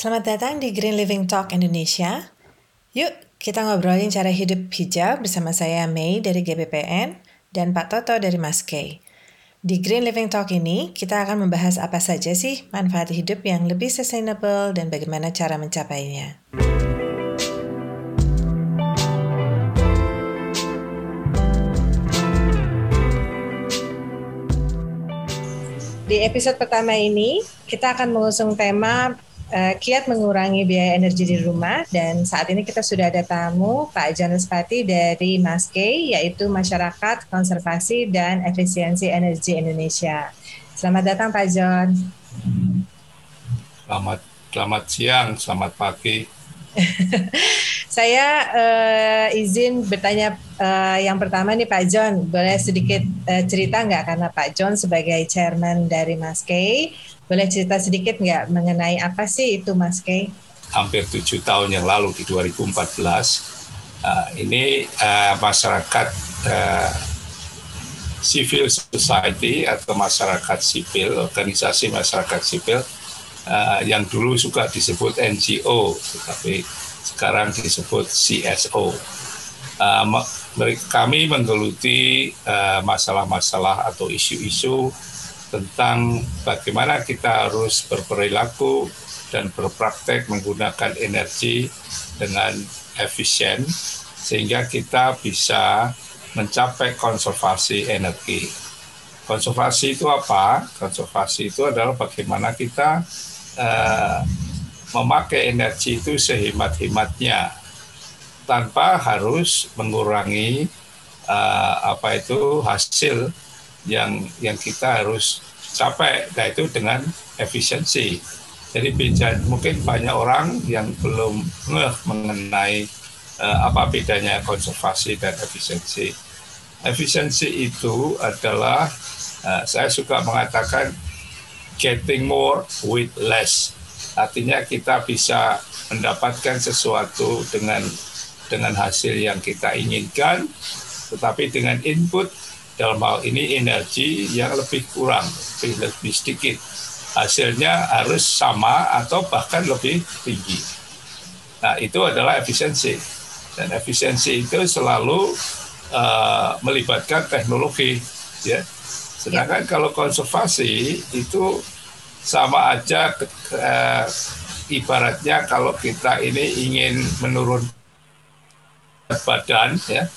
Selamat datang di Green Living Talk Indonesia. Yuk, kita ngobrolin cara hidup hijau bersama saya Mei dari GBPN dan Pak Toto dari Maskei. Di Green Living Talk ini, kita akan membahas apa saja sih manfaat hidup yang lebih sustainable dan bagaimana cara mencapainya. Di episode pertama ini, kita akan mengusung tema uh, kiat mengurangi biaya energi di rumah dan saat ini kita sudah ada tamu Pak Janus Pati dari Maskei yaitu Masyarakat Konservasi dan Efisiensi Energi Indonesia. Selamat datang Pak John. Selamat selamat siang, selamat pagi. Saya uh, izin bertanya uh, yang pertama nih Pak John, boleh sedikit uh, cerita nggak karena Pak John sebagai chairman dari Maskei boleh cerita sedikit nggak mengenai apa sih itu Mas Kay? Hampir tujuh tahun yang lalu di 2014 uh, ini uh, masyarakat uh, civil society atau masyarakat sipil, organisasi masyarakat sipil uh, yang dulu suka disebut NGO, tetapi sekarang disebut CSO. Uh, kami menggeluti masalah-masalah uh, atau isu-isu tentang bagaimana kita harus berperilaku dan berpraktek menggunakan energi dengan efisien sehingga kita bisa mencapai konservasi energi. Konservasi itu apa? Konservasi itu adalah bagaimana kita uh, memakai energi itu sehemat-hematnya tanpa harus mengurangi uh, apa itu hasil yang yang kita harus capai yaitu dengan efisiensi. Jadi mungkin banyak orang yang belum ngeh mengenai uh, apa bedanya konservasi dan efisiensi. Efisiensi itu adalah uh, saya suka mengatakan getting more with less. Artinya kita bisa mendapatkan sesuatu dengan dengan hasil yang kita inginkan, tetapi dengan input dalam hal ini energi yang lebih kurang, lebih, lebih sedikit. Hasilnya harus sama atau bahkan lebih tinggi. Nah, itu adalah efisiensi. Dan efisiensi itu selalu uh, melibatkan teknologi, ya. Sedangkan kalau konservasi itu sama aja uh, ibaratnya kalau kita ini ingin menurun badan ya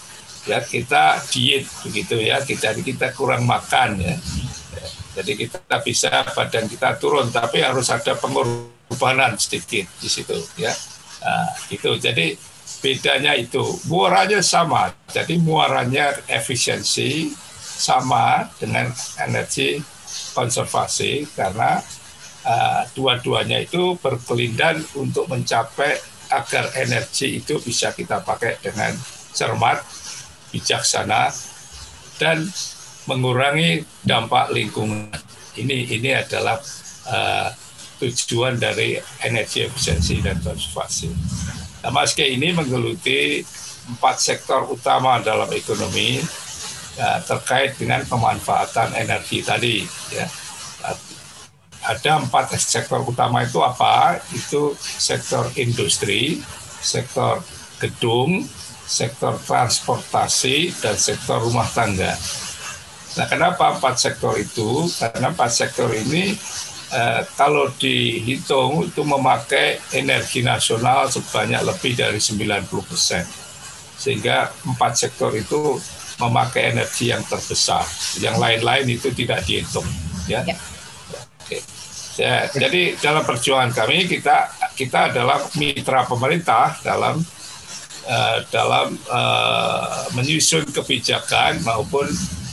ya kita diet begitu ya kita kita kurang makan ya. Jadi kita bisa badan kita turun tapi harus ada pengorbanan sedikit di situ ya. Nah, itu jadi bedanya itu. Muaranya sama. Jadi muaranya efisiensi sama dengan energi konservasi karena uh, dua-duanya itu berkelindan untuk mencapai agar energi itu bisa kita pakai dengan cermat bijaksana dan mengurangi dampak lingkungan. Ini ini adalah uh, tujuan dari energi efisiensi dan konservasi. Nah, Maske ini menggeluti empat sektor utama dalam ekonomi ya, terkait dengan pemanfaatan energi tadi. Ya. Ada empat sektor utama itu apa? Itu sektor industri, sektor gedung, sektor transportasi, dan sektor rumah tangga. Nah, kenapa empat sektor itu? Karena empat sektor ini eh, kalau dihitung itu memakai energi nasional sebanyak lebih dari 90 persen. Sehingga empat sektor itu memakai energi yang terbesar. Yang lain-lain itu tidak dihitung. Ya. ya. Oke. Ya, jadi dalam perjuangan kami kita kita adalah mitra pemerintah dalam uh, dalam uh, menyusun kebijakan maupun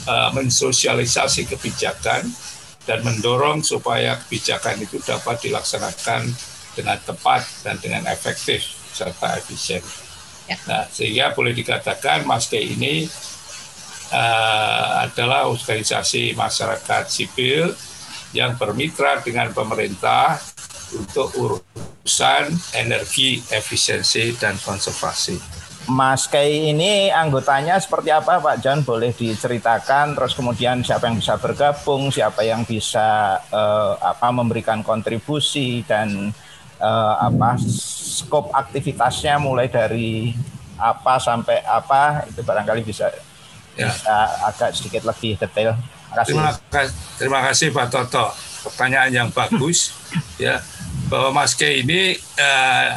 uh, mensosialisasi kebijakan dan mendorong supaya kebijakan itu dapat dilaksanakan dengan tepat dan dengan efektif serta efisien. Ya. Nah, sehingga boleh dikatakan Maske ini uh, adalah organisasi masyarakat sipil yang bermitra dengan pemerintah untuk urusan energi, efisiensi, dan konservasi. Mas Kay ini anggotanya seperti apa Pak John? Boleh diceritakan terus kemudian siapa yang bisa bergabung, siapa yang bisa uh, apa memberikan kontribusi dan uh, apa skop aktivitasnya mulai dari apa sampai apa itu barangkali bisa ya. bisa agak sedikit lebih detail. Terima kasih. Terima kasih Pak Toto. Pertanyaan yang bagus ya bahwa Mas K ini uh,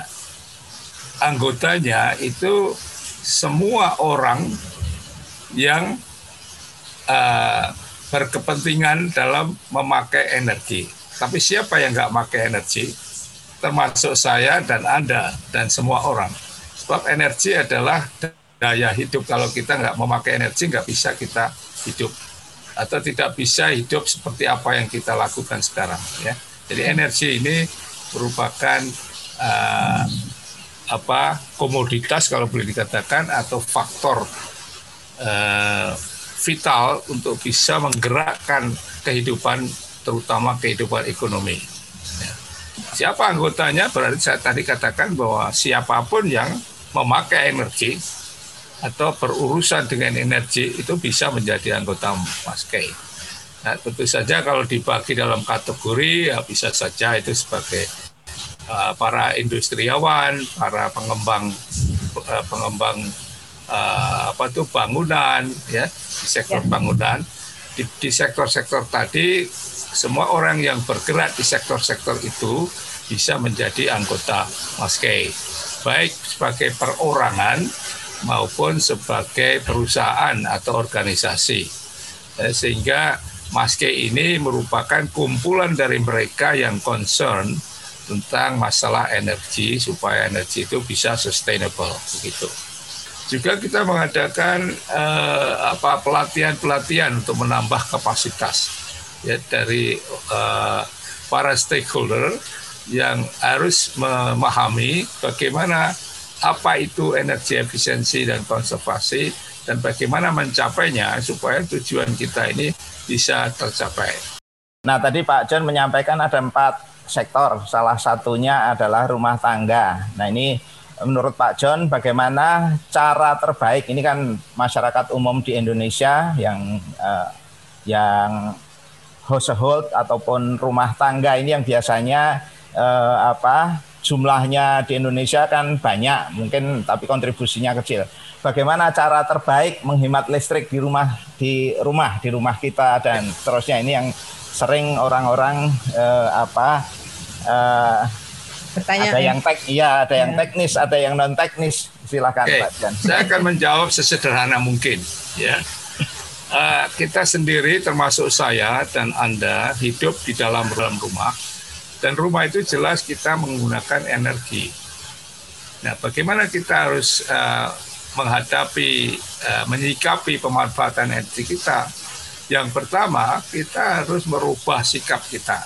anggotanya itu semua orang yang uh, berkepentingan dalam memakai energi. Tapi siapa yang nggak pakai energi? Termasuk saya dan Anda dan semua orang. Sebab energi adalah daya hidup. Kalau kita nggak memakai energi, nggak bisa kita hidup atau tidak bisa hidup seperti apa yang kita lakukan sekarang. Ya, jadi energi ini merupakan uh, apa komoditas kalau boleh dikatakan atau faktor uh, vital untuk bisa menggerakkan kehidupan terutama kehidupan ekonomi. Ya. Siapa anggotanya berarti saya tadi katakan bahwa siapa pun yang memakai energi atau berurusan dengan energi itu bisa menjadi anggota Maskei. Nah, tentu saja kalau dibagi dalam kategori ya bisa saja itu sebagai uh, para industriawan, para pengembang uh, pengembang uh, apa tuh bangunan ya di sektor ya. bangunan di, di sektor-sektor tadi semua orang yang bergerak di sektor-sektor itu bisa menjadi anggota Maskei baik sebagai perorangan maupun sebagai perusahaan atau organisasi eh, sehingga Maske ini merupakan kumpulan dari mereka yang concern tentang masalah energi supaya energi itu bisa sustainable begitu. Juga kita mengadakan eh, apa pelatihan-pelatihan untuk menambah kapasitas ya dari eh, para stakeholder yang harus memahami bagaimana apa itu energi efisiensi dan konservasi dan bagaimana mencapainya supaya tujuan kita ini bisa tercapai. Nah tadi Pak John menyampaikan ada empat sektor, salah satunya adalah rumah tangga. Nah ini menurut Pak John bagaimana cara terbaik ini kan masyarakat umum di Indonesia yang uh, yang household ataupun rumah tangga ini yang biasanya uh, apa jumlahnya di Indonesia kan banyak mungkin tapi kontribusinya kecil bagaimana cara terbaik menghemat listrik di rumah di rumah di rumah kita dan terusnya ini yang sering orang-orang uh, apa Bertanya, ada yang tek iya ada yang ya. teknis ada yang non teknis silakan okay. Pak Jan. saya akan menjawab sesederhana mungkin ya uh, kita sendiri termasuk saya dan anda hidup di dalam dalam rumah dan rumah itu jelas kita menggunakan energi. Nah bagaimana kita harus uh, menghadapi uh, menyikapi pemanfaatan energi kita? Yang pertama kita harus merubah sikap kita.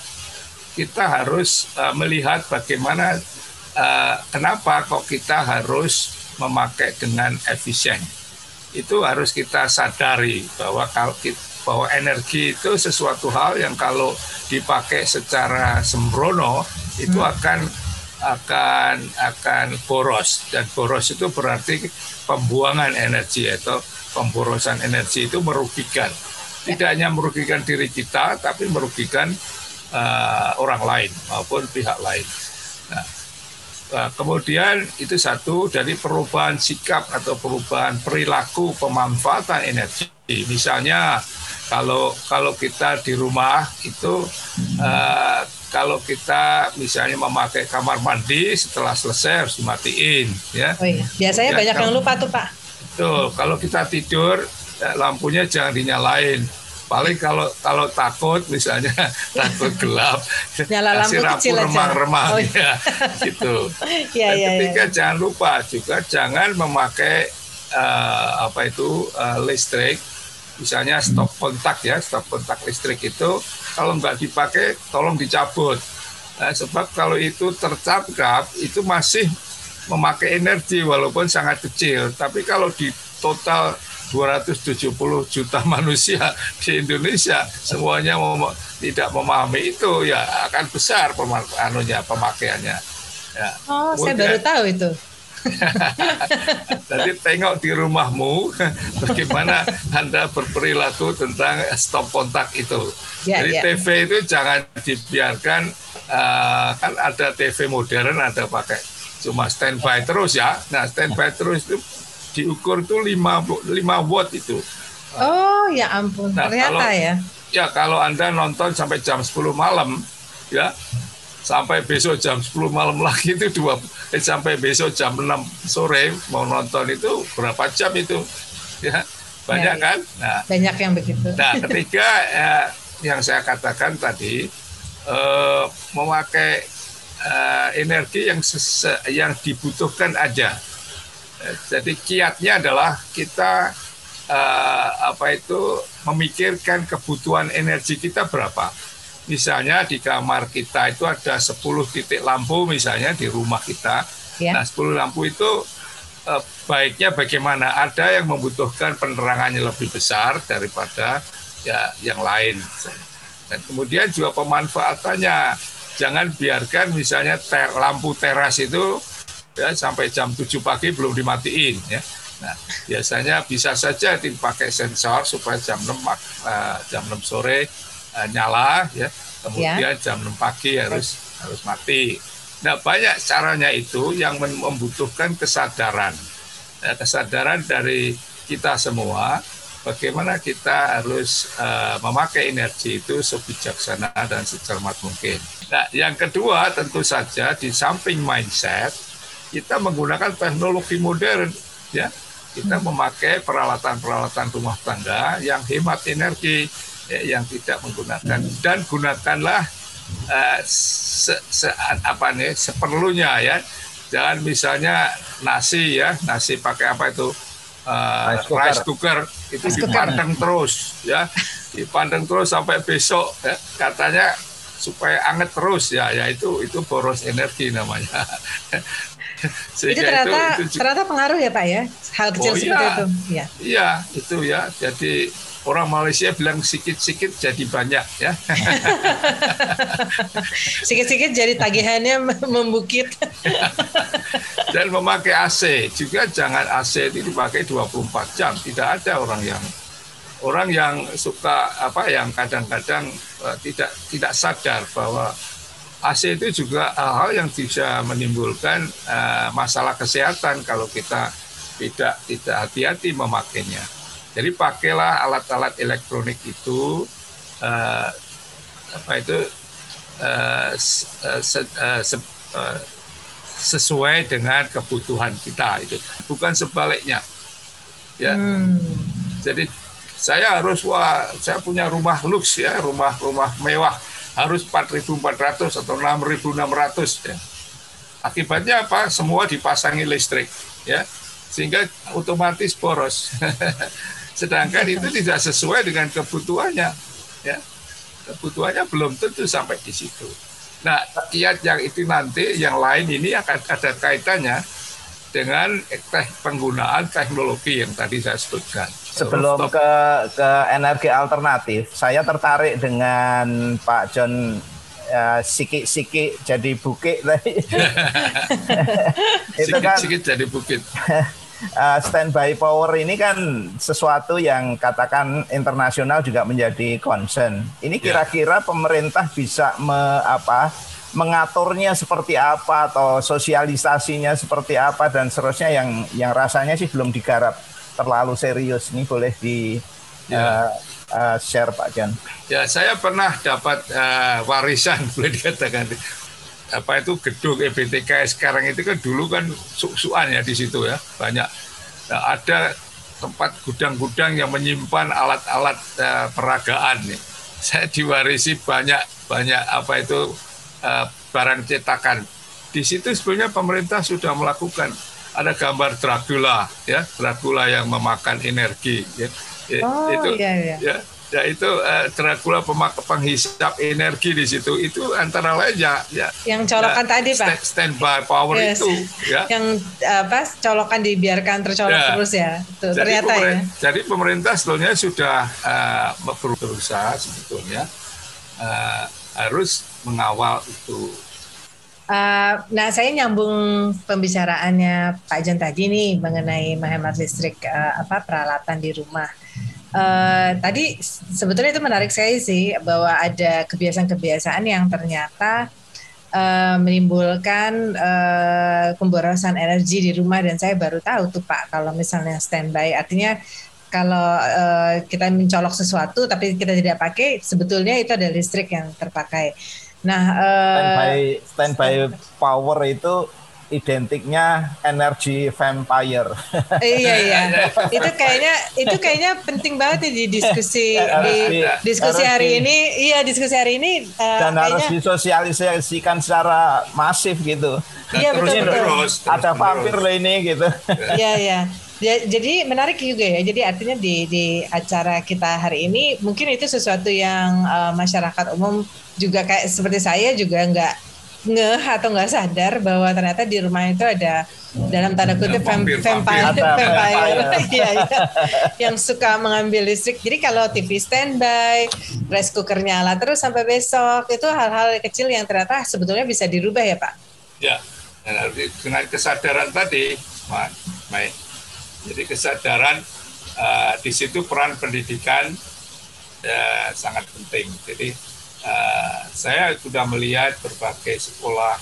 Kita harus uh, melihat bagaimana uh, kenapa kok kita harus memakai dengan efisien. Itu harus kita sadari bahwa kalau kita, bahwa energi itu sesuatu hal yang kalau dipakai secara sembrono itu hmm. akan akan akan boros dan boros itu berarti pembuangan energi atau pemborosan energi itu merugikan tidak hanya merugikan diri kita tapi merugikan uh, orang lain maupun pihak lain. Nah, uh, kemudian itu satu dari perubahan sikap atau perubahan perilaku pemanfaatan energi. Misalnya kalau kalau kita di rumah itu uh, kalau kita misalnya memakai kamar mandi setelah selesai harus dimatiin ya. Oh iya. Biasanya ya, banyak kalau, yang lupa tuh Pak. Tuh, kalau kita tidur ya, lampunya jangan dinyalain. Paling kalau kalau takut misalnya takut gelap, Nyala lampu kasih lampu remang-remang oh, iya. ya, gitu. ya, Dan ya, ketiga ya. jangan lupa juga jangan memakai uh, apa itu uh, listrik misalnya stop kontak ya stop kontak listrik itu kalau nggak dipakai tolong dicabut. Nah, sebab kalau itu tercapkap itu masih memakai energi walaupun sangat kecil. Tapi kalau di total 270 juta manusia di Indonesia semuanya mem tidak memahami itu ya akan besar pemakaiannya pemakaiannya. Ya. oh Kemudian, saya baru tahu itu Jadi tengok di rumahmu bagaimana Anda berperilaku tentang stop kontak itu. Ya, Jadi ya. TV itu jangan dibiarkan uh, kan ada TV modern ada pakai cuma standby terus ya. Nah standby terus itu diukur tuh 5 5 watt itu. Oh ya ampun, nah, ternyata kalau, ya. Ya kalau anda nonton sampai jam 10 malam ya sampai besok jam 10 malam lagi itu dua eh, sampai besok jam 6 sore mau nonton itu berapa jam itu? Ya banyak ya, kan? Nah. Banyak yang begitu. Nah ketiga eh, yang saya katakan tadi eh, memakai uh, energi yang sese, yang dibutuhkan aja. Eh, jadi kiatnya adalah kita uh, apa itu memikirkan kebutuhan energi kita berapa. Misalnya di kamar kita itu ada 10 titik lampu misalnya di rumah kita. Ya. Nah, 10 lampu itu uh, baiknya bagaimana? Ada yang membutuhkan penerangannya lebih besar daripada ya yang lain. Dan kemudian juga pemanfaatannya jangan biarkan misalnya ter, lampu teras itu ya sampai jam 7 pagi belum dimatiin ya. Nah, biasanya bisa saja dipakai sensor supaya jam 6 uh, eh, jam 6 sore uh, nyala ya. Kemudian ya. jam 6 pagi harus harus mati. Nah, banyak caranya itu yang membutuhkan kesadaran. Ya, kesadaran dari kita semua bagaimana kita harus uh, memakai energi itu sebijaksana dan secermat mungkin. Nah, yang kedua tentu saja di samping mindset kita menggunakan teknologi modern ya. Kita memakai peralatan-peralatan rumah tangga yang hemat energi ya, yang tidak menggunakan dan gunakanlah uh, se, se, apa nih seperlunya ya. Jangan misalnya nasi ya, nasi pakai apa itu? Uh, rice, cooker. rice cooker itu dipandang terus ya dipandang terus sampai besok ya. katanya supaya anget terus ya ya itu itu boros energi namanya. itu ternyata itu, itu, ternyata pengaruh ya Pak ya hal kecil oh, seperti iya, itu. Ya. Iya itu ya jadi orang Malaysia bilang sikit-sikit jadi banyak ya. Sikit-sikit jadi tagihannya membukit. Dan memakai AC juga jangan AC itu dipakai 24 jam. Tidak ada orang yang orang yang suka apa yang kadang-kadang uh, tidak tidak sadar bahwa AC itu juga hal-hal yang bisa menimbulkan uh, masalah kesehatan kalau kita tidak tidak hati-hati memakainya. Jadi pakailah alat-alat elektronik itu uh, apa itu uh, se, uh, se, uh, sesuai dengan kebutuhan kita itu. Bukan sebaliknya. Ya. Hmm. Jadi saya harus wah saya punya rumah lux ya rumah rumah mewah. Harus 4.400 atau 6.600 ya. Akibatnya apa? Semua dipasangi listrik ya. Sehingga otomatis boros sedangkan itu tidak sesuai dengan kebutuhannya ya kebutuhannya belum tentu sampai di situ nah kiat yang itu nanti yang lain ini akan ada kaitannya dengan penggunaan teknologi yang tadi saya sebutkan sebelum ke ke energi alternatif, saya tertarik dengan Pak John ya, sikit-sikit jadi bukit tadi. itu kan jadi bukit. Uh, standby power ini kan sesuatu yang katakan internasional juga menjadi concern. Ini ya. kira-kira pemerintah bisa me, apa mengaturnya seperti apa atau sosialisasinya seperti apa dan seterusnya yang yang rasanya sih belum digarap terlalu serius ini boleh di ya. uh, uh, share Pak Jan. Ya saya pernah dapat uh, warisan boleh dikatakan apa itu gedung EBTK sekarang itu kan dulu kan suk-suan ya di situ ya banyak nah, ada tempat gudang-gudang yang menyimpan alat-alat uh, peragaan nih. Saya diwarisi banyak banyak apa itu uh, barang cetakan. Di situ sebenarnya pemerintah sudah melakukan ada gambar Dracula ya Dracula yang memakan energi ya, ya oh, itu iya, iya. ya ya itu uh, Dracula pemak penghisap energi di situ. Itu antara lain ya, ya. Yang colokan ya, tadi pak? standby power yes. itu ya. Yang apa colokan dibiarkan tercolok ya. terus ya. Tuh, jadi ternyata ya. jadi pemerintah sebetulnya sudah uh, berusaha sebetulnya uh, harus mengawal itu. Uh, nah, saya nyambung pembicaraannya Pak Jan tadi nih mengenai menghemat listrik uh, apa peralatan di rumah. Uh, tadi sebetulnya itu menarik sekali sih bahwa ada kebiasaan-kebiasaan yang ternyata uh, menimbulkan uh, pemborosan energi di rumah. Dan saya baru tahu tuh Pak kalau misalnya standby. Artinya kalau uh, kita mencolok sesuatu tapi kita tidak pakai sebetulnya itu ada listrik yang terpakai. Nah, uh, standby standby. power itu identiknya energi vampire. iya iya. Itu kayaknya itu kayaknya penting banget di diskusi di diskusi hari ini. Iya, diskusi hari ini uh, dan kayaknya, harus disosialisasikan secara masif gitu. Iya betul betul. Terus, Ada vampir loh ini gitu. Iya iya. Ya, jadi menarik juga ya. Jadi artinya di di acara kita hari ini mungkin itu sesuatu yang uh, masyarakat umum juga kayak seperti saya juga nggak ngeh atau nggak sadar bahwa ternyata di rumah itu ada dalam tanda kutip vampir, vampire, vampire, ya, ya, yang suka mengambil listrik. Jadi kalau TV standby, rice cooker nyala terus sampai besok itu hal-hal kecil yang ternyata sebetulnya bisa dirubah ya Pak. Ya, dengan kesadaran tadi, Mai. Jadi kesadaran uh, di situ peran pendidikan uh, sangat penting. Jadi uh, saya sudah melihat berbagai sekolah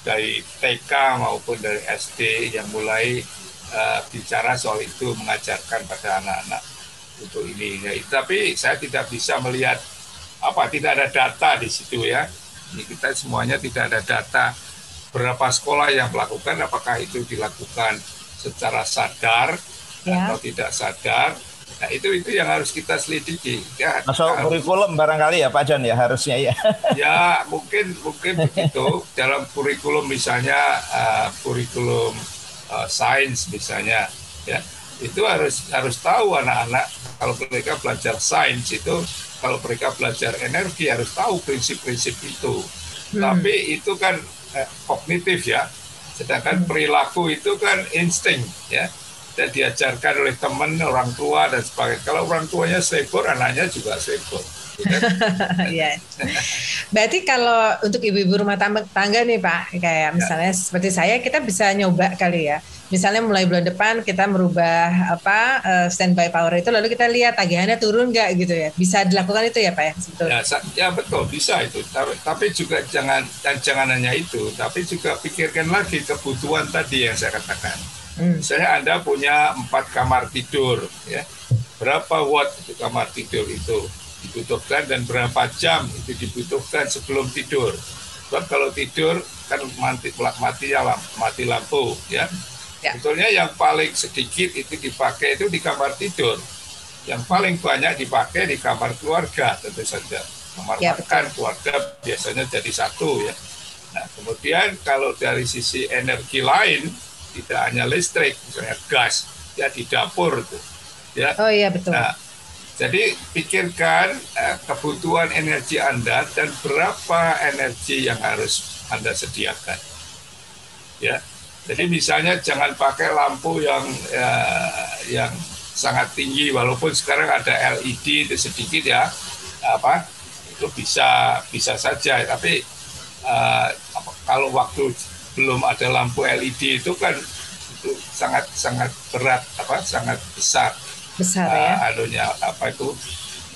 dari TK maupun dari SD yang mulai uh, bicara soal itu mengajarkan pada anak-anak untuk ini. Ya, tapi saya tidak bisa melihat apa tidak ada data di situ ya. Ini kita semuanya tidak ada data berapa sekolah yang melakukan apakah itu dilakukan secara sadar ya. atau tidak sadar Nah itu itu yang harus kita selidiki. Ya, Masuk kurikulum barangkali ya Pak John ya harusnya ya. ya mungkin mungkin begitu dalam kurikulum misalnya uh, kurikulum uh, sains misalnya ya itu harus harus tahu anak-anak kalau mereka belajar sains itu kalau mereka belajar energi harus tahu prinsip-prinsip itu. Hmm. Tapi itu kan eh, kognitif ya. Sedangkan hmm. perilaku itu kan insting ya dan diajarkan oleh teman, orang tua dan sebagainya. Kalau orang tuanya sibuk, anaknya juga sibuk. Iya. Berarti kalau untuk ibu-ibu rumah tangga nih Pak, kayak ya. misalnya ya. seperti saya, kita bisa nyoba kali ya. Misalnya mulai bulan depan kita merubah apa uh, standby power itu, lalu kita lihat tagihannya turun nggak gitu ya. Bisa dilakukan itu ya Pak ya? Betul. Ya, ya betul bisa itu. Tapi, tapi juga jangan dan jangan hanya itu, tapi juga pikirkan lagi kebutuhan tadi yang saya katakan. Misalnya Anda punya empat kamar tidur, ya berapa watt itu kamar tidur itu dibutuhkan dan berapa jam itu dibutuhkan sebelum tidur. Sebab kalau tidur kan mati mati lampu, mati lampu, ya. ya. Sebetulnya yang paling sedikit itu dipakai itu di kamar tidur. Yang paling banyak dipakai di kamar keluarga tentu saja. Kamar ya, makan betul. keluarga biasanya jadi satu ya. Nah, kemudian kalau dari sisi energi lain tidak hanya listrik, misalnya gas, ya di dapur tuh. Ya. Oh iya betul. Nah, jadi pikirkan eh, kebutuhan energi Anda dan berapa energi yang harus Anda sediakan. Ya. Jadi misalnya jangan pakai lampu yang eh, yang sangat tinggi walaupun sekarang ada LED itu sedikit ya apa itu bisa bisa saja tapi uh, kalau waktu belum ada lampu LED itu kan itu sangat sangat berat apa sangat besar besar uh, ya anunya apa itu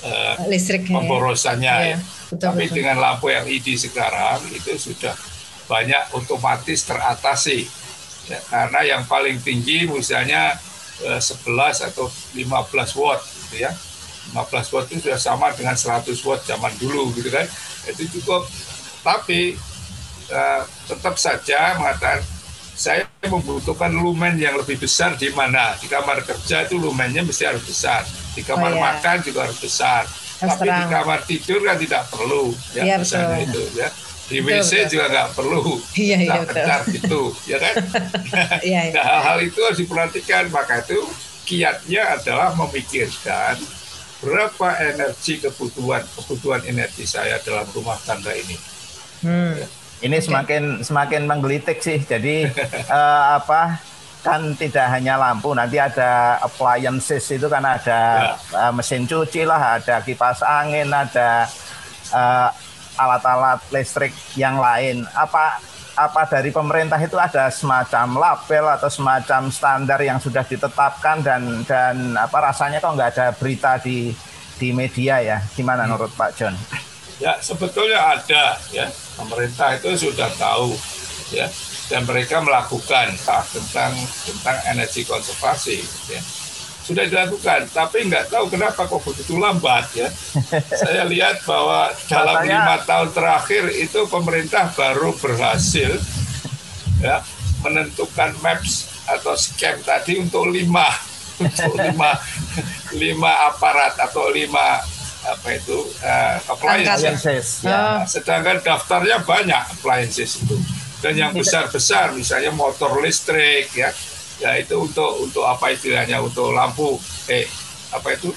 uh, listriknya pemborosannya ya. ya. Betul, Tapi betul. dengan lampu LED sekarang itu sudah banyak otomatis teratasi ya, karena yang paling tinggi misalnya uh, 11 atau 15 watt gitu ya 15 watt itu sudah sama dengan 100 watt zaman dulu gitu kan itu cukup tapi uh, tetap saja mengatakan saya membutuhkan lumen yang lebih besar di mana? Di kamar kerja itu lumennya mesti harus besar. Di kamar oh, iya. makan juga harus besar. Harus tapi terang. di kamar tidur kan tidak perlu ya, ya misalnya itu ya. Di betul, WC betul. juga nggak perlu. Iya, iya, bentar gitu ya kan? Iya, iya. nah hal-hal itu harus diperhatikan. Maka itu kiatnya adalah memikirkan berapa energi kebutuhan kebutuhan energi saya dalam rumah tangga ini. Hmm. ya ini semakin semakin menggelitik sih. Jadi uh, apa kan tidak hanya lampu, nanti ada appliances itu kan ada ya. uh, mesin cuci lah, ada kipas angin, ada uh, alat-alat listrik yang lain. Apa apa dari pemerintah itu ada semacam label atau semacam standar yang sudah ditetapkan dan dan apa rasanya kok nggak ada berita di di media ya? Gimana hmm. menurut Pak John? Ya sebetulnya ada ya. Pemerintah itu sudah tahu ya. Dan mereka melakukan tentang tentang energi konservasi ya. Sudah dilakukan tapi nggak tahu kenapa kok begitu lambat ya. Saya lihat bahwa dalam lima tahun terakhir itu pemerintah baru berhasil ya menentukan maps atau scam tadi untuk lima untuk lima lima aparat atau lima apa itu uh, appliances. Ya. Sedangkan daftarnya banyak appliances itu dan yang besar-besar misalnya motor listrik ya ya itu untuk untuk apa istilahnya untuk lampu eh apa itu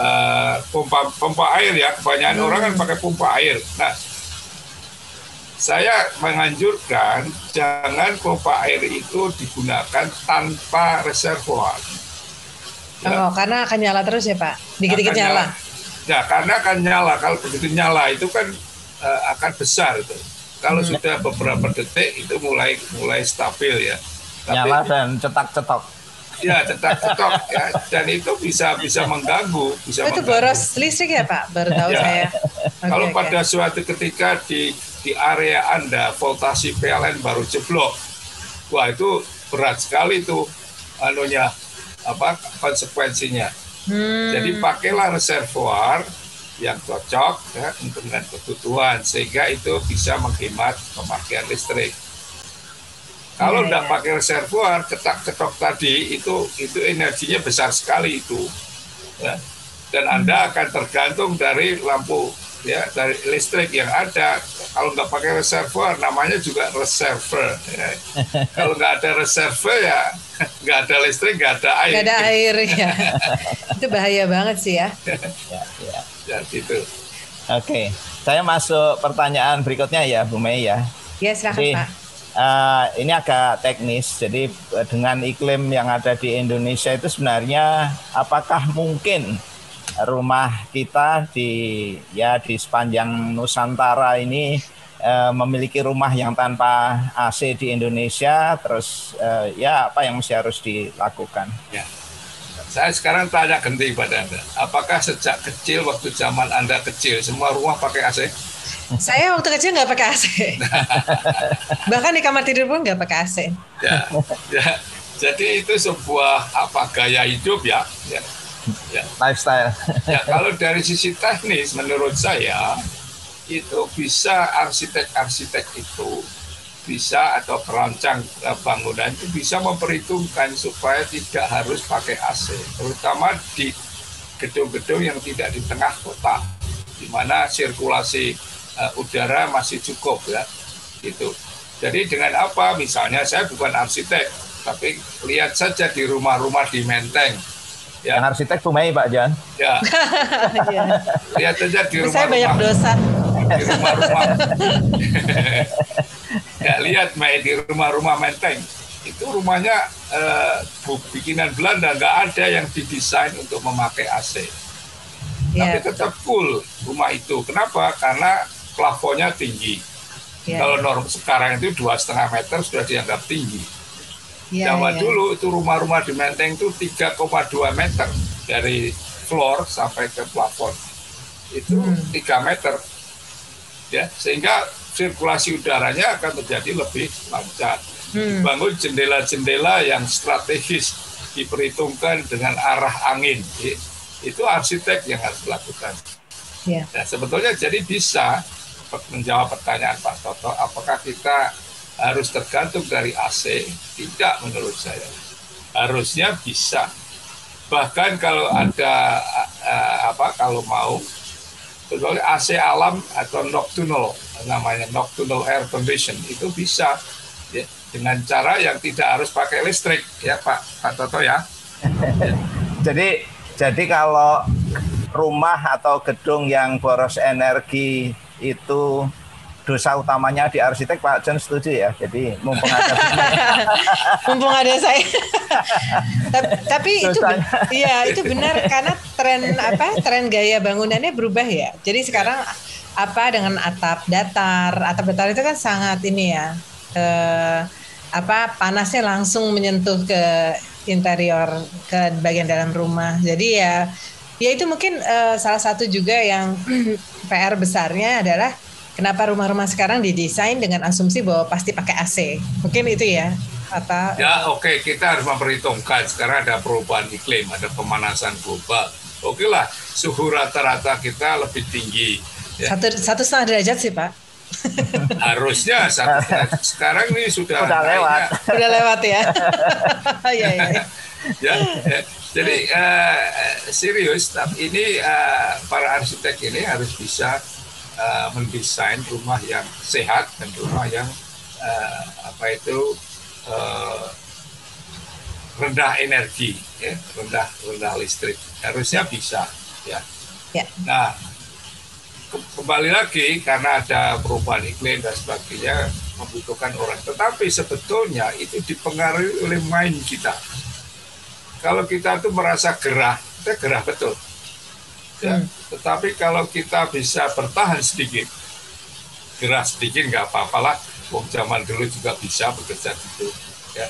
uh, pompa pompa air ya kebanyakan hmm. orang kan pakai pompa air nah saya menganjurkan jangan pompa air itu digunakan tanpa reservoir. Ya. Oh, karena akan nyala terus ya Pak? Dikit-dikit nyala. nyala Ya, karena akan nyala. Kalau begitu nyala itu kan uh, akan besar itu. Kalau hmm. sudah beberapa detik itu mulai mulai stabil ya. Tapi, nyala dan cetak-cetok. Ya, cetak-cetok ya. Dan itu bisa bisa mengganggu, bisa Itu mengganggu. boros listrik ya, Pak? Baru tahu ya. saya. Okay, Kalau okay. pada suatu ketika di di area Anda voltasi PLN baru jeblok. Wah, itu berat sekali itu anunya apa konsekuensinya Hmm. Jadi pakailah reservoir yang cocok ya, untuk dengan kebutuhan sehingga itu bisa menghemat pemakaian listrik. Kalau tidak ya, ya. pakai reservoir cetak-cetok tadi itu itu energinya besar sekali itu, ya. dan anda hmm. akan tergantung dari lampu ya dari listrik yang ada. Kalau nggak pakai reservoir, namanya juga reservoir. Ya. Kalau nggak ada reservoir ya nggak ada listrik, nggak ada air. Nggak ada air ya. Itu bahaya banget sih ya. ya, ya. ya gitu. Oke, saya masuk pertanyaan berikutnya ya, Bu Mei ya. Ya silakan Jadi, Pak. Uh, ini agak teknis. Jadi dengan iklim yang ada di Indonesia itu sebenarnya apakah mungkin rumah kita di ya di sepanjang Nusantara ini uh, memiliki rumah yang tanpa AC di Indonesia terus uh, ya apa yang mesti harus dilakukan ya. Saya sekarang tanya ganti pada Anda, apakah sejak kecil waktu zaman Anda kecil semua rumah pakai AC? Saya waktu kecil nggak pakai AC. Bahkan di kamar tidur pun nggak pakai AC. Ya, ya. Jadi itu sebuah apa gaya hidup ya, ya ya. lifestyle. ya kalau dari sisi teknis menurut saya itu bisa arsitek-arsitek itu bisa atau perancang eh, bangunan itu bisa memperhitungkan supaya tidak harus pakai AC, terutama di gedung-gedung yang tidak di tengah kota, di mana sirkulasi uh, udara masih cukup ya, itu. Jadi dengan apa? Misalnya saya bukan arsitek, tapi lihat saja di rumah-rumah di Menteng, Ya. Yang arsitek Sumai Pak Jan. Ya. Lihat saja di rumah. Saya banyak dosa. Di rumah-rumah. ya lihat Mei di rumah-rumah Menteng itu rumahnya eh, bikinan Belanda nggak ada yang didesain untuk memakai AC. Ya, Tapi tetap full rumah itu. Kenapa? Karena plafonnya tinggi. Ya. Kalau norm sekarang itu dua setengah meter sudah dianggap tinggi Ya, Zaman ya. dulu itu rumah-rumah di Menteng itu 3,2 meter dari floor sampai ke plafon. Itu hmm. 3 meter. Ya, sehingga sirkulasi udaranya akan menjadi lebih lancar. Hmm. Dibangun jendela-jendela yang strategis diperhitungkan dengan arah angin. Itu arsitek yang harus melakukan. Yeah. Nah, sebetulnya jadi bisa menjawab pertanyaan Pak Toto, apakah kita harus tergantung dari AC tidak menurut saya harusnya bisa bahkan kalau ada uh, apa kalau mau sebetulnya AC alam atau nocturnal namanya nocturnal air condition itu bisa ya, dengan cara yang tidak harus pakai listrik ya Pak Pak Toto ya. jadi jadi kalau rumah atau gedung yang boros energi itu dosa utamanya di arsitek Pak John setuju ya. Jadi mumpung ada mumpung ada saya. Tapi itu iya itu benar karena tren apa tren gaya bangunannya berubah ya. Jadi sekarang apa dengan atap datar, atap datar itu kan sangat ini ya. Eh, apa panasnya langsung menyentuh ke interior ke bagian dalam rumah. Jadi ya ya itu mungkin uh, salah satu juga yang PR besarnya adalah kenapa rumah-rumah sekarang didesain dengan asumsi bahwa pasti pakai AC. Mungkin itu ya. Atau Ya oke okay. kita harus memperhitungkan sekarang ada perubahan iklim, ada pemanasan global. Oke lah suhu rata-rata kita lebih tinggi. Ya. Satu satu setengah derajat sih pak. Harusnya satu sekarang ini sudah udah lewat. Udah lewat ya. ya, ya. ya, ya. Jadi uh, serius, tapi ini uh, para arsitek ini harus bisa uh, mendesain rumah yang sehat dan rumah yang uh, apa itu uh, rendah energi, ya, rendah rendah listrik. Harusnya bisa, ya. ya. Nah, kembali lagi karena ada perubahan iklim dan sebagainya membutuhkan orang. Tetapi sebetulnya itu dipengaruhi oleh main kita. Kalau kita tuh merasa gerah, kita gerah betul. Ya. Tetapi kalau kita bisa bertahan sedikit, gerah sedikit nggak apa-apalah. Wong zaman dulu juga bisa bekerja gitu. Ya.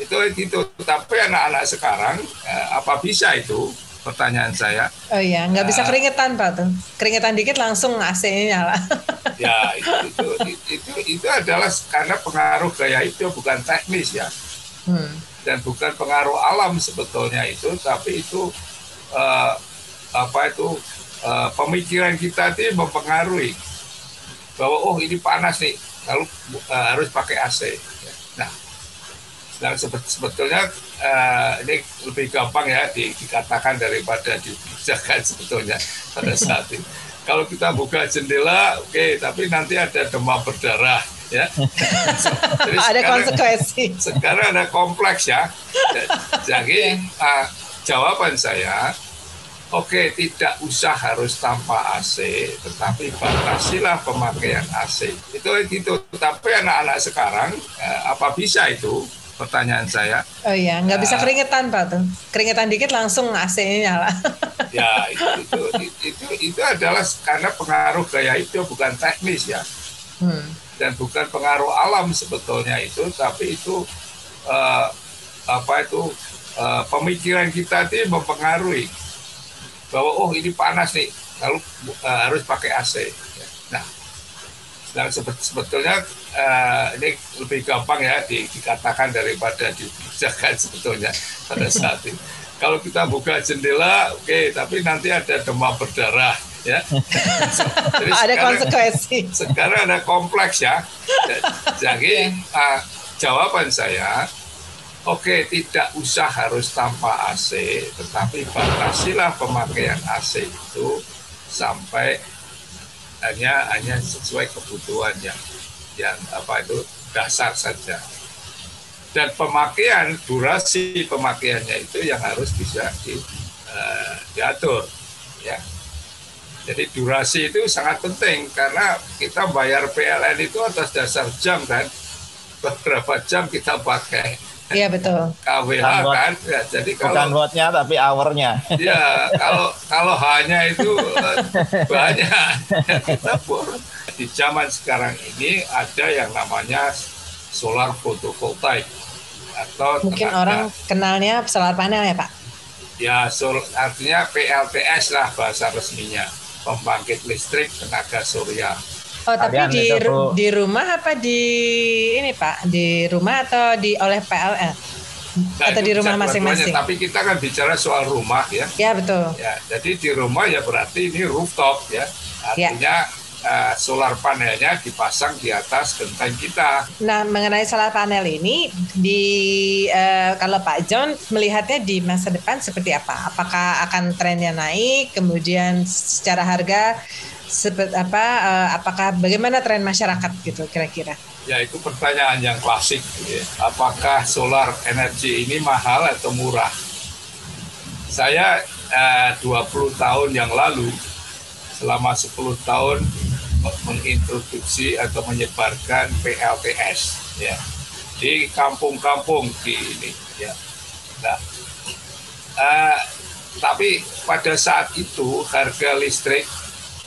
Itu itu. Tapi anak-anak sekarang eh, apa bisa itu? Pertanyaan saya. Oh iya, nggak bisa eh, keringetan pak tuh. Keringetan dikit langsung AC-nya nyala. ya itu, itu itu itu adalah karena pengaruh gaya itu bukan teknis ya. Hmm. Dan bukan pengaruh alam sebetulnya itu, tapi itu uh, apa itu uh, pemikiran kita itu mempengaruhi bahwa oh ini panas nih lalu uh, harus pakai AC nah dan sebetulnya uh, ini lebih gampang ya di, dikatakan daripada dikerjakan sebetulnya pada saat ini. Kalau kita buka jendela oke okay, tapi nanti ada demam berdarah ya. Jadi ada sekarang, konsekuensi. sekarang ada kompleks ya. Jadi uh, jawaban saya Oke, tidak usah harus tanpa AC, tetapi batasilah pemakaian AC. Itu itu. Tapi anak-anak sekarang, eh, apa bisa itu? Pertanyaan saya. Oh iya, nggak bisa eh, keringetan pak tuh. Keringetan dikit langsung AC-nya nyala. ya itu, itu itu itu adalah karena pengaruh gaya itu bukan teknis ya, hmm. dan bukan pengaruh alam sebetulnya itu, tapi itu uh, apa itu uh, pemikiran kita itu mempengaruhi bahwa oh ini panas nih lalu uh, harus pakai AC. Nah, dan sebetulnya uh, ini lebih gampang ya di, dikatakan daripada dikerjakan sebetulnya pada saat ini. Kalau kita buka jendela, oke, okay, tapi nanti ada demam berdarah, ya. Jadi ada sekarang, konsekuensi. Sekarang ada kompleks ya. Jadi uh, jawaban saya Oke, tidak usah harus tanpa AC, tetapi batasilah pemakaian AC itu sampai hanya hanya sesuai kebutuhan yang yang apa itu dasar saja. Dan pemakaian durasi pemakaiannya itu yang harus bisa di, uh, diatur, ya. Jadi durasi itu sangat penting karena kita bayar PLN itu atas dasar jam kan, beberapa jam kita pakai Iya betul. KWH kan. Ya, jadi kalau bukan wattnya tapi hournya. Iya kalau kalau hanya itu eh, banyak kita di zaman sekarang ini ada yang namanya solar fotovoltaik atau mungkin tenaga, orang kenalnya solar panel ya pak? Ya sol, artinya PLTS lah bahasa resminya pembangkit listrik tenaga surya Oh, tapi di di rumah apa di ini Pak? Di rumah atau di oleh PLN? Nah, atau di rumah masing-masing? Tapi kita kan bicara soal rumah ya. Ya betul. Ya, jadi di rumah ya berarti ini rooftop ya. ya. Artinya ya. Uh, solar panelnya dipasang di atas genteng kita. Nah, mengenai solar panel ini, di uh, kalau Pak John melihatnya di masa depan seperti apa? Apakah akan trennya naik? Kemudian secara harga seperti apa uh, apakah bagaimana tren masyarakat gitu kira-kira? Ya itu pertanyaan yang klasik. Ya. Apakah solar energi ini mahal atau murah? Saya eh, 20 tahun yang lalu selama 10 tahun mengintroduksi atau menyebarkan PLTS ya di kampung-kampung di ini ya. Nah, uh, tapi pada saat itu harga listrik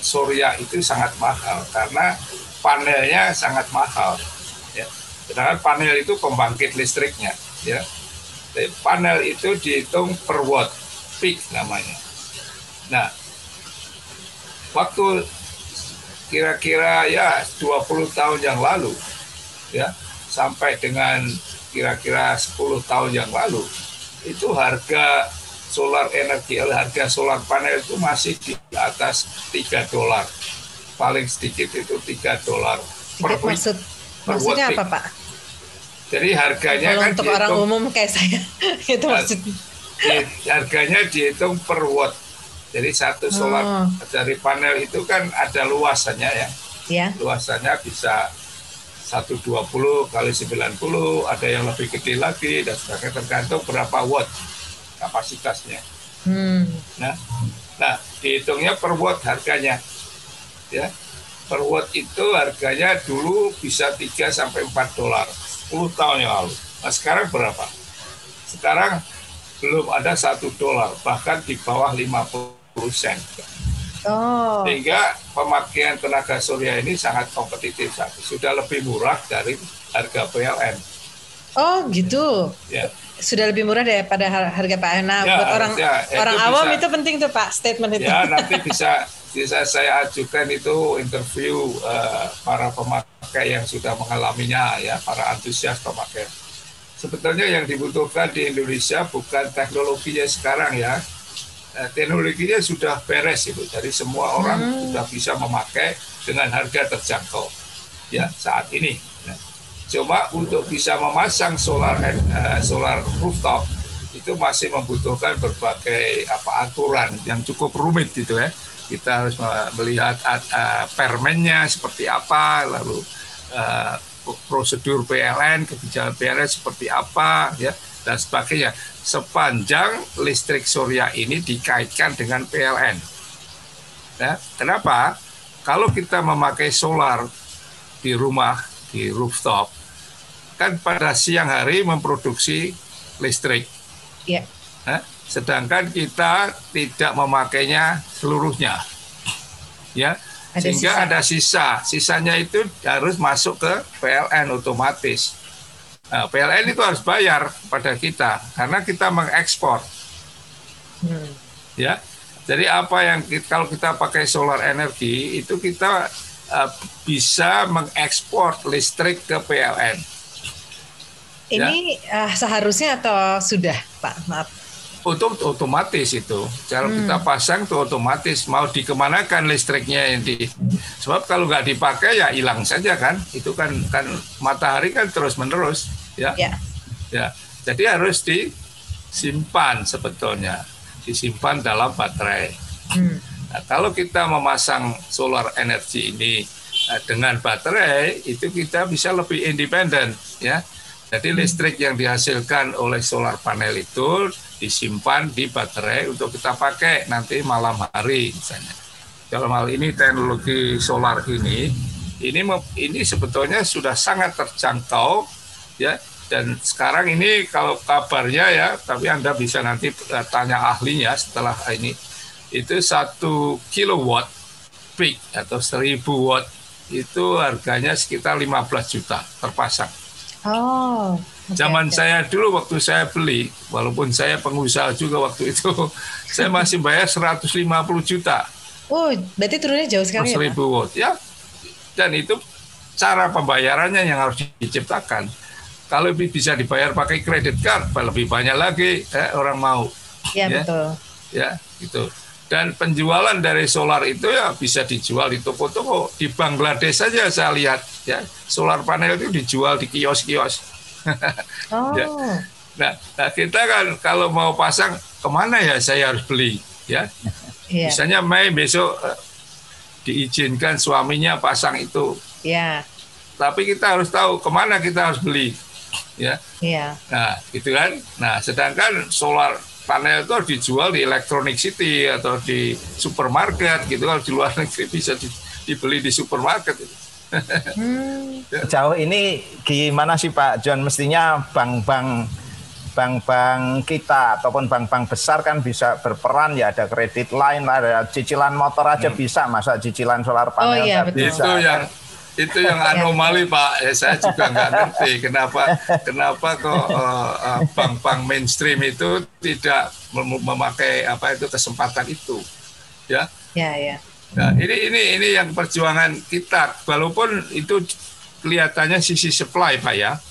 surya itu sangat mahal karena panelnya sangat mahal. Ya. Sedangkan panel itu pembangkit listriknya. Ya. Jadi panel itu dihitung per watt peak namanya. Nah, waktu kira-kira ya 20 tahun yang lalu ya sampai dengan kira-kira 10 tahun yang lalu itu harga solar energi harga solar panel itu masih di atas 3 dolar paling sedikit itu 3 dolar per maksud maksudnya apa Pak? Jadi harganya Kalau kan untuk dihitung, orang umum kayak saya itu maksudnya harganya dihitung per watt jadi satu solar oh. dari panel itu kan ada luasannya ya. Ya. Luasannya bisa 120 kali 90, ada yang lebih gede lagi dan sebagainya tergantung berapa watt kapasitasnya. Hmm. Nah, nah dihitungnya per watt harganya. Ya. Per watt itu harganya dulu bisa 3 sampai 4 dolar 10 tahun yang lalu. Nah, sekarang berapa? Sekarang belum ada satu dolar, bahkan di bawah 50 sen. Oh. Sehingga pemakaian tenaga surya ini sangat kompetitif, sudah lebih murah dari harga PLN. Oh gitu. Ya. Sudah lebih murah daripada harga PLN. Nah, ya, buat orang ya, orang awam bisa, itu penting tuh Pak statement itu. Ya nanti bisa bisa saya ajukan itu interview uh, para pemakai yang sudah mengalaminya ya para antusias pemakai. Sebetulnya yang dibutuhkan di Indonesia bukan teknologinya sekarang ya, Eh, teknologinya sudah beres itu. Jadi semua orang hmm. sudah bisa memakai dengan harga terjangkau ya saat ini. Cuma untuk bisa memasang solar uh, solar rooftop itu masih membutuhkan berbagai apa aturan yang cukup rumit gitu ya. Kita harus melihat uh, permennya seperti apa, lalu uh, prosedur PLN, kebijakan PLN seperti apa ya dan sebagainya sepanjang listrik surya ini dikaitkan dengan PLN. Ya, kenapa? Kalau kita memakai solar di rumah, di rooftop, kan pada siang hari memproduksi listrik. Ya. Ya, sedangkan kita tidak memakainya seluruhnya. Ya, ada sehingga sisa. ada sisa. Sisanya itu harus masuk ke PLN otomatis. Nah, PLN itu harus bayar pada kita karena kita mengekspor. Hmm. Ya. Jadi apa yang kita, kalau kita pakai solar energi itu kita uh, bisa mengekspor listrik ke PLN. Ini ya. uh, seharusnya atau sudah, Pak? Maaf. Untuk otomatis itu, kalau hmm. kita pasang itu otomatis mau dikemanakan listriknya yang di, sebab kalau nggak dipakai ya hilang saja kan, itu kan kan matahari kan terus menerus ya. Ya. ya. Jadi harus disimpan sebetulnya, disimpan dalam baterai. Hmm. Nah, kalau kita memasang solar energi ini nah, dengan baterai, itu kita bisa lebih independen, ya. Jadi listrik yang dihasilkan oleh solar panel itu disimpan di baterai untuk kita pakai nanti malam hari misalnya. Dalam hal ini teknologi solar ini, ini ini sebetulnya sudah sangat terjangkau ya dan sekarang ini kalau kabarnya ya tapi anda bisa nanti eh, tanya ahlinya setelah ini itu satu kilowatt peak atau seribu watt itu harganya sekitar 15 juta terpasang. Oh. Okay, Zaman okay. saya dulu waktu saya beli, walaupun saya pengusaha juga waktu itu, saya masih bayar 150 juta. Oh, berarti turunnya jauh sekali ya? watt ya. Dan itu cara pembayarannya yang harus diciptakan kalau bisa dibayar pakai kredit card, lebih banyak lagi eh, orang mau. Ya, ya betul. Ya, gitu. Dan penjualan dari solar itu ya bisa dijual di toko-toko. Di Bangladesh saja saya lihat ya, solar panel itu dijual di kios-kios. oh. ya. Nah, nah, kita kan kalau mau pasang ke mana ya saya harus beli ya. Yeah. Misalnya Mei besok uh, diizinkan suaminya pasang itu. Ya. Tapi kita harus tahu ke mana kita harus beli ya. Iya. Nah, gitu kan. Nah, sedangkan solar panel itu harus dijual di Electronic City atau di supermarket gitu kalau di luar negeri bisa di, dibeli di supermarket. Hmm. Jauh ini gimana sih Pak John? Mestinya bank-bank bank-bank kita ataupun bank-bank besar kan bisa berperan ya ada kredit lain ada cicilan motor aja hmm. bisa masa cicilan solar panel oh, iya, betul. bisa. Itu yang itu yang anomali Pak. Ya, saya juga nggak ngerti kenapa kenapa kok uh, bank-bank mainstream itu tidak mem memakai apa itu kesempatan itu, ya. Ya ya. Nah, ini ini ini yang perjuangan kita. Walaupun itu kelihatannya sisi supply, Pak ya.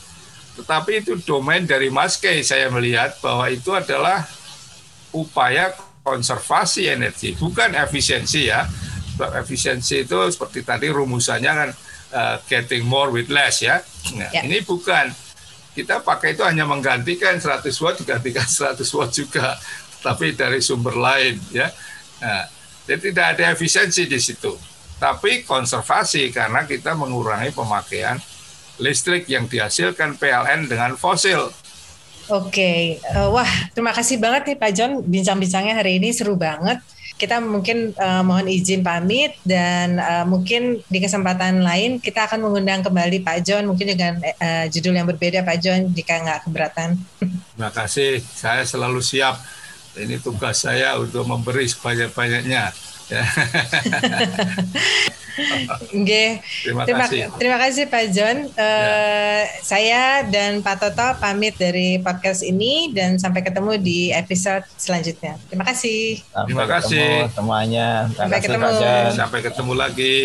Tetapi itu domain dari Maskei saya melihat bahwa itu adalah upaya konservasi energi, bukan efisiensi ya. Sebab efisiensi itu seperti tadi rumusannya kan uh, getting more with less ya. Nah, ya. ini bukan. Kita pakai itu hanya menggantikan 100 watt digantikan 100 watt juga, tapi dari sumber lain ya. Nah, jadi tidak ada efisiensi di situ. Tapi konservasi karena kita mengurangi pemakaian listrik yang dihasilkan PLN dengan fosil. Oke, uh, wah terima kasih banget nih Pak John bincang-bincangnya hari ini seru banget. Kita mungkin uh, mohon izin pamit dan uh, mungkin di kesempatan lain kita akan mengundang kembali Pak John mungkin dengan uh, judul yang berbeda Pak John jika nggak keberatan. Terima kasih, saya selalu siap. Ini tugas saya untuk memberi sebanyak-banyaknya. Oke. Terima, terima kasih. Terima kasih Pak John. Uh, ya. Saya dan Pak Toto pamit dari podcast ini dan sampai ketemu di episode selanjutnya. Terima kasih. Sampai terima kasih semuanya. Sampai kasih, ketemu. Sampai ketemu lagi.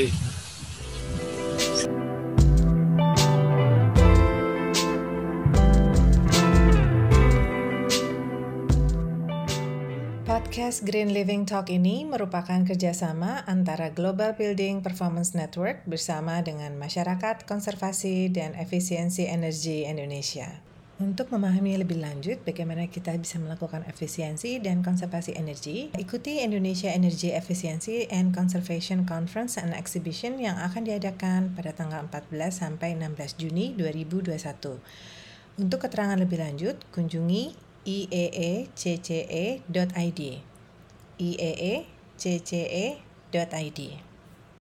Podcast Green Living Talk ini merupakan kerjasama antara Global Building Performance Network bersama dengan Masyarakat Konservasi dan Efisiensi Energi Indonesia. Untuk memahami lebih lanjut bagaimana kita bisa melakukan efisiensi dan konservasi energi, ikuti Indonesia Energy Efficiency and Conservation Conference and Exhibition yang akan diadakan pada tanggal 14 sampai 16 Juni 2021. Untuk keterangan lebih lanjut, kunjungi ieecce.id ieecce.id